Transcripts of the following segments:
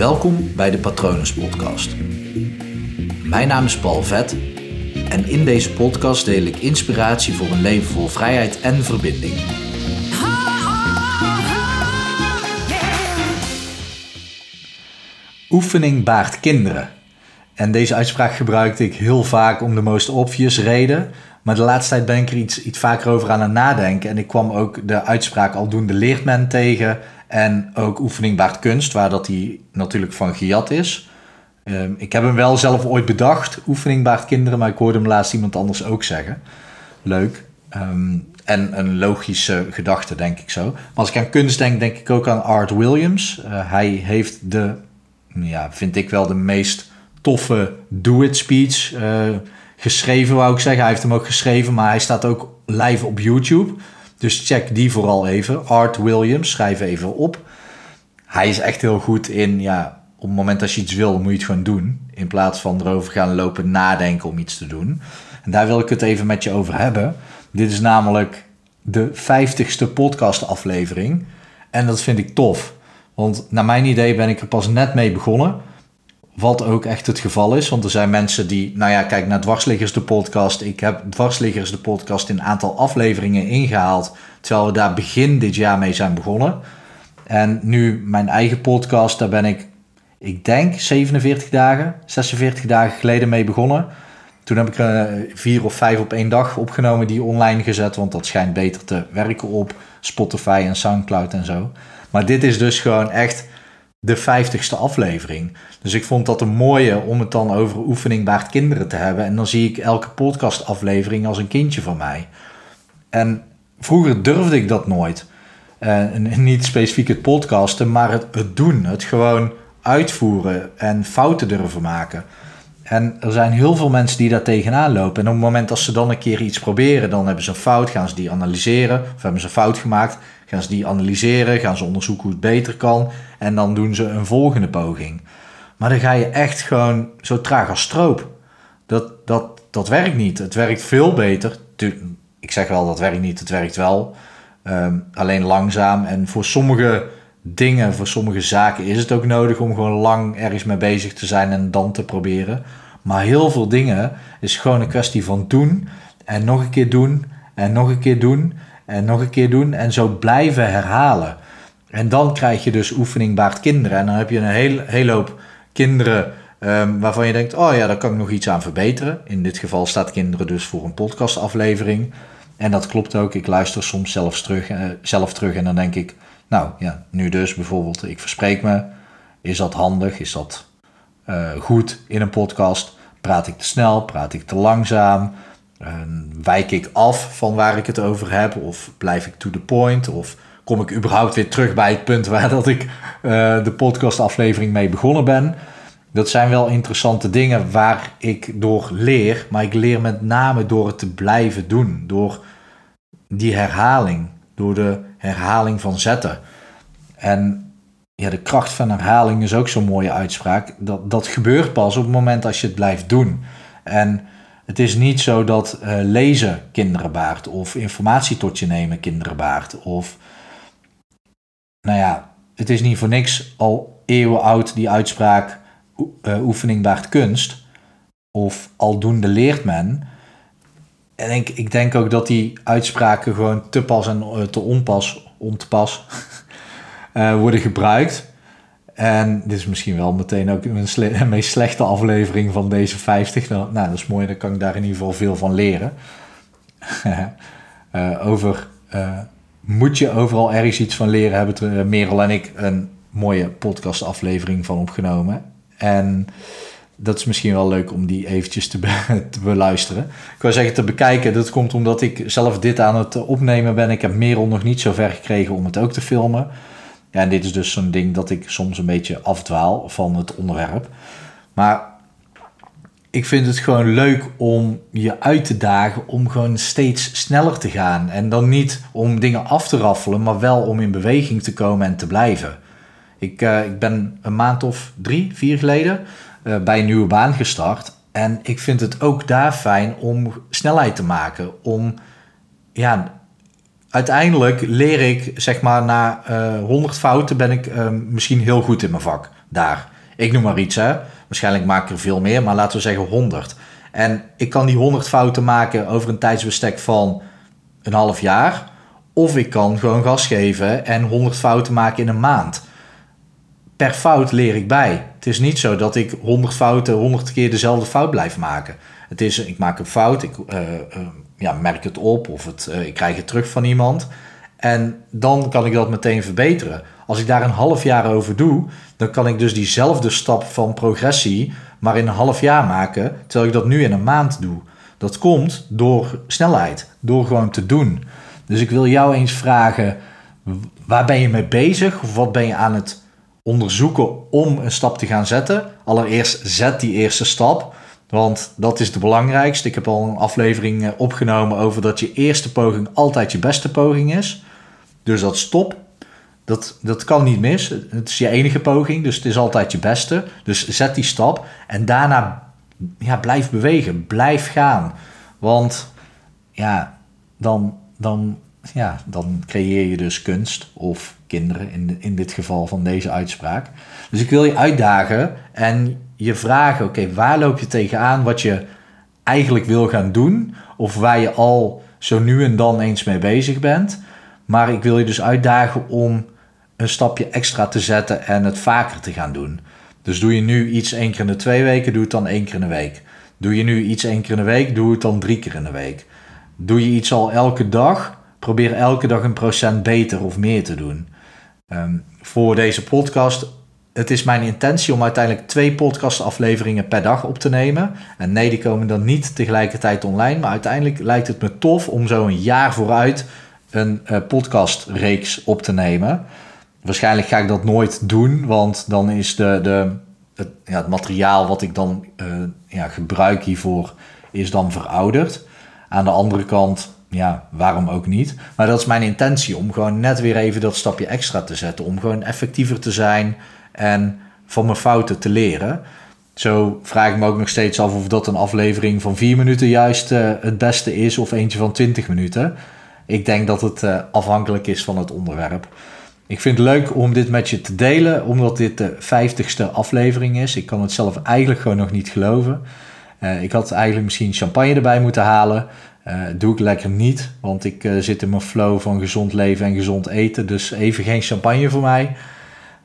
Welkom bij de Patronus Podcast. Mijn naam is Paul Vet en in deze podcast deel ik inspiratie voor een leven vol vrijheid en verbinding. Oefening baart kinderen. En deze uitspraak gebruikte ik heel vaak om de most obvious reden. Maar de laatste tijd ben ik er iets, iets vaker over aan het nadenken. En ik kwam ook de uitspraak aldoende leert men tegen. En ook oefening baart kunst, waar dat die natuurlijk van gejat is. Ehm, ik heb hem wel zelf ooit bedacht, oefening baart kinderen, maar ik hoorde hem laatst iemand anders ook zeggen. Leuk. Ehm, en een logische gedachte, denk ik zo. Maar als ik aan kunst denk, denk ik ook aan Art Williams. Uh, hij heeft de, ja, vind ik wel de meest toffe do-it speech uh, geschreven, wou ik zeggen. Hij heeft hem ook geschreven, maar hij staat ook live op YouTube. Dus check die vooral even. Art Williams, schrijf even op. Hij is echt heel goed in, ja, op het moment dat je iets wil, moet je het gewoon doen. In plaats van erover gaan lopen nadenken om iets te doen. En daar wil ik het even met je over hebben. Dit is namelijk de 50ste podcastaflevering. En dat vind ik tof. Want naar mijn idee ben ik er pas net mee begonnen. Wat ook echt het geval is. Want er zijn mensen die, nou ja, kijk naar Dwarsliggers de podcast. Ik heb Dwarsliggers de podcast in een aantal afleveringen ingehaald. Terwijl we daar begin dit jaar mee zijn begonnen. En nu mijn eigen podcast, daar ben ik, ik denk 47 dagen, 46 dagen geleden mee begonnen. Toen heb ik er vier of vijf op één dag opgenomen, die online gezet. Want dat schijnt beter te werken op Spotify en Soundcloud en zo. Maar dit is dus gewoon echt de vijftigste aflevering. Dus ik vond dat een mooie om het dan over oefening baart kinderen te hebben. En dan zie ik elke podcastaflevering als een kindje van mij. En vroeger durfde ik dat nooit. Uh, niet specifiek het podcasten, maar het, het doen. Het gewoon uitvoeren en fouten durven maken. En er zijn heel veel mensen die daar tegenaan lopen. En op het moment dat ze dan een keer iets proberen, dan hebben ze een fout, gaan ze die analyseren. Of hebben ze een fout gemaakt, gaan ze die analyseren, gaan ze onderzoeken hoe het beter kan. En dan doen ze een volgende poging. Maar dan ga je echt gewoon zo traag als stroop. Dat, dat, dat werkt niet. Het werkt veel beter. Ik zeg wel dat werkt niet, het werkt wel. Um, alleen langzaam. En voor sommige dingen, voor sommige zaken is het ook nodig om gewoon lang ergens mee bezig te zijn en dan te proberen. Maar heel veel dingen is gewoon een kwestie van doen en nog een keer doen en nog een keer doen en nog een keer doen en zo blijven herhalen. En dan krijg je dus oefening baart kinderen. En dan heb je een hele, hele hoop kinderen um, waarvan je denkt, oh ja, daar kan ik nog iets aan verbeteren. In dit geval staat kinderen dus voor een podcastaflevering. En dat klopt ook. Ik luister soms zelfs terug, uh, zelf terug en dan denk ik, nou ja, nu dus bijvoorbeeld, ik verspreek me. Is dat handig? Is dat uh, goed in een podcast? Praat ik te snel? Praat ik te langzaam? Uh, wijk ik af van waar ik het over heb? Of blijf ik to the point? Of kom ik überhaupt weer terug bij het punt waar dat ik uh, de podcastaflevering mee begonnen ben? Dat zijn wel interessante dingen waar ik door leer, maar ik leer met name door het te blijven doen, door die herhaling, door de herhaling van zetten. En ja, de kracht van herhaling is ook zo'n mooie uitspraak. Dat, dat gebeurt pas op het moment als je het blijft doen. En het is niet zo dat uh, lezen kinderen baart of informatie tot je nemen kinderen baart. Of, nou ja, het is niet voor niks al eeuwen oud die uitspraak uh, oefening baart kunst. Of aldoende leert men. En ik, ik denk ook dat die uitspraken gewoon te pas en uh, te onpas, ontepas uh, worden gebruikt. En dit is misschien wel meteen ook sle meest slechte aflevering van deze 50. Nou, nou, dat is mooi, dan kan ik daar in ieder geval veel van leren. uh, over moet je overal ergens iets van leren, hebben er Merel en ik een mooie podcastaflevering van opgenomen. En dat is misschien wel leuk om die eventjes te, te, beluisteren. Ik wil zeggen te bekijken. Dat komt omdat ik zelf dit aan het opnemen ben. Ik heb Merel nog niet zo ver gekregen om het ook te filmen. Ja, en dit is dus zo'n ding dat ik soms een beetje afdwaal van het onderwerp. Maar ik vind het gewoon leuk om je uit te dagen om gewoon steeds sneller te gaan. En dan niet om dingen af te raffelen, maar wel om in beweging te komen en te blijven. Ik, uh, ik ben een maand of drie, vier geleden uh, bij een nieuwe baan gestart. En ik vind het ook daar fijn om snelheid te maken. Om ja, uiteindelijk leer ik, zeg maar, na uh, eh, 100 fouten ben ik ehm, misschien heel goed in mijn vak. Daar. Ik noem maar iets, hè. Waarschijnlijk maak ik er veel meer, maar laten we zeggen 100. En ik kan die 100 fouten maken over een tijdsbestek van een half jaar. Of ik kan gewoon gas geven en 100 fouten maken in een maand. Per fout leer ik bij. Het is niet zo dat ik 100 fouten 100 keer dezelfde fout blijf maken. Het is, ik maak een fout, ik uh, ja, merk het op of het, uh, ik krijg het terug van iemand. En dan kan ik dat meteen verbeteren. Als ik daar een half jaar over doe, dan kan ik dus diezelfde stap van progressie maar in een half jaar maken, terwijl ik dat nu in een maand doe. Dat komt door snelheid, door gewoon te doen. Dus ik wil jou eens vragen, waar ben je mee bezig? Of wat ben je aan het onderzoeken om een stap te gaan zetten? Allereerst zet die eerste stap. Want dat is de belangrijkste. Ik heb al een aflevering eh, opgenomen over dat je eerste poging altijd je beste poging is. Dus dat stop. Dat, dat kan niet mis. Het is je enige poging, dus het is altijd je beste. Dus zet die stap en daarna ja, blijf bewegen, blijf gaan. Want ja, dan, dan, ja, dan creëer je dus kunst of kinderen in, in dit geval van deze uitspraak. Dus ik wil je uitdagen en je vragen, oké, waar loop je tegenaan wat je eigenlijk wil gaan doen of waar je al zo nu en dan eens mee bezig bent. Maar ik wil je dus uitdagen om een stapje extra te zetten en het vaker te gaan doen. Dus doe je nu iets één keer in de twee weken, doe het dan één keer in de week. Doe je nu iets één keer in de week, doe het dan drie keer in de week. Doe je iets al elke dag, probeer elke dag een procent beter of meer te doen. Ehm, voor deze podcast het is mijn intentie om uiteindelijk twee podcastafleveringen per dag op te nemen. En nee, die komen dan niet tegelijkertijd online. Maar uiteindelijk lijkt het me tof om zo een jaar vooruit een uh, podcastreeks op te nemen. Waarschijnlijk ga ik dat nooit doen, want dan is de, de, het, ja, het materiaal wat ik dan uh, ja, gebruik hiervoor is dan verouderd. Aan de andere kant, ja, waarom ook niet? Maar dat is mijn intentie om gewoon net weer even dat stapje extra te zetten. Om gewoon effectiever te zijn en van mijn fouten te leren. Zo vraag ik me ook nog steeds af of dat een aflevering van vier minuten juist uh, het beste is of eentje van 20 minuten. Ik denk dat het uh, afhankelijk is van het onderwerp. Ik vind het leuk om dit met je te delen, omdat dit de vijftigste aflevering is. Ik kan het zelf eigenlijk gewoon nog niet geloven. Uh, ik had eigenlijk misschien champagne erbij moeten halen. Doe ik lekker niet, want ik zit in mijn flow van gezond leven en gezond eten. Dus even geen champagne voor mij.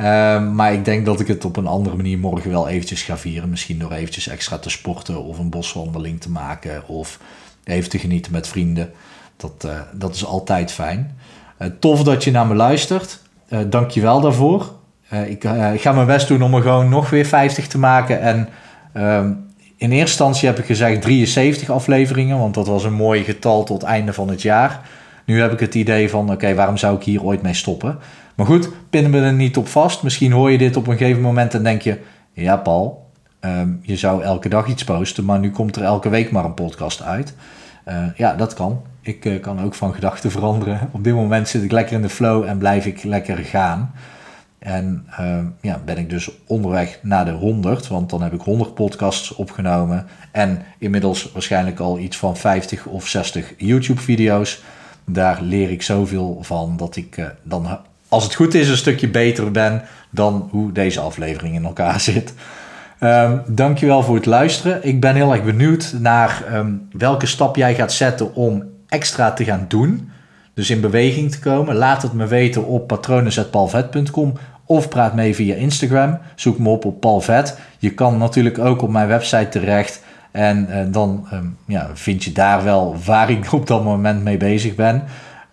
Ehm, maar ik denk dat ik het op een andere manier morgen wel eventjes ga vieren. Misschien door eventjes extra te sporten of een boswandeling te maken. Of even te genieten met vrienden. Dat, uh, dat is altijd fijn. Uh, tof dat je naar me luistert. Uh, Dank je wel daarvoor. Ik, ga mijn best doen om er gewoon nog weer 50 te maken. En ehm, in eerste instantie heb ik gezegd 73 afleveringen. Want dat was een mooi getal tot einde van het jaar. Nu heb ik het idee van, oké, waarom zou ik hier ooit mee stoppen? Maar goed, pinnen we er niet op vast. Misschien hoor je dit op een gegeven moment en denk je... Ja, Paul, ehm, je zou elke dag iets posten, maar nu komt er elke week maar een podcast uit. Uh, ja, dat kan. Ik uh, kan ook van gedachten veranderen. Op dit moment zit ik lekker in de flow en blijf ik lekker gaan. En uh, ja, ben ik dus onderweg naar de 100, want dan heb ik 100 podcasts opgenomen. En inmiddels waarschijnlijk al iets van 50 of 60 YouTube-video's. Daar leer ik zoveel van dat ik uh, dan als het goed is, een stukje beter ben dan hoe deze aflevering in elkaar zit. Um, dankjewel voor het luisteren. Ik ben heel erg benieuwd naar um, welke stap jij gaat zetten om extra te gaan doen. Dus in beweging te komen. Laat het me weten op patronen.palvet.com of praat mee via Instagram. Zoek me op op Palvet. Je kan natuurlijk ook op mijn website terecht. En uh, dan um, ja, vind je daar wel waar ik op dat moment mee bezig ben.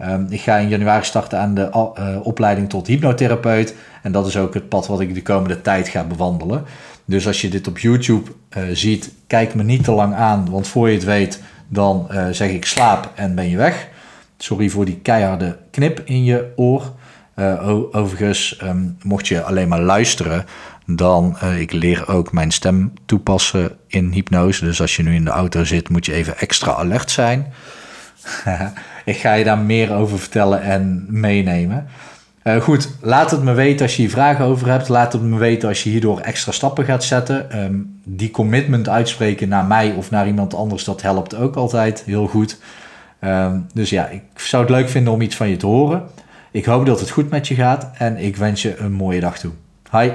Um, ik ga in januari starten aan de uh, opleiding tot hypnotherapeut. En dat is ook het pad wat ik de komende tijd ga bewandelen. Dus als je dit op YouTube uh, ziet, kijk me niet te lang aan. Want voor je het weet, dan zeg ik slaap en ben je weg. Sorry voor die keiharde knip in je oor. Overigens, um, mocht je alleen maar luisteren, dan ik leer ook mijn stem toepassen in hypnose. Dus als je nu in de auto zit, moet je even extra alert zijn. ik ga je daar meer over vertellen en meenemen. Uh, goed, laat het me weten als je hier vragen over hebt. Laat het me weten als je hierdoor extra stappen gaat zetten. Um, die commitment uitspreken naar mij of naar iemand anders, dat helpt ook altijd heel goed. Ehm, dus ja, ik zou het leuk vinden om iets van je te horen. Ik hoop dat het goed met je gaat en ik wens je een mooie dag toe. Hi.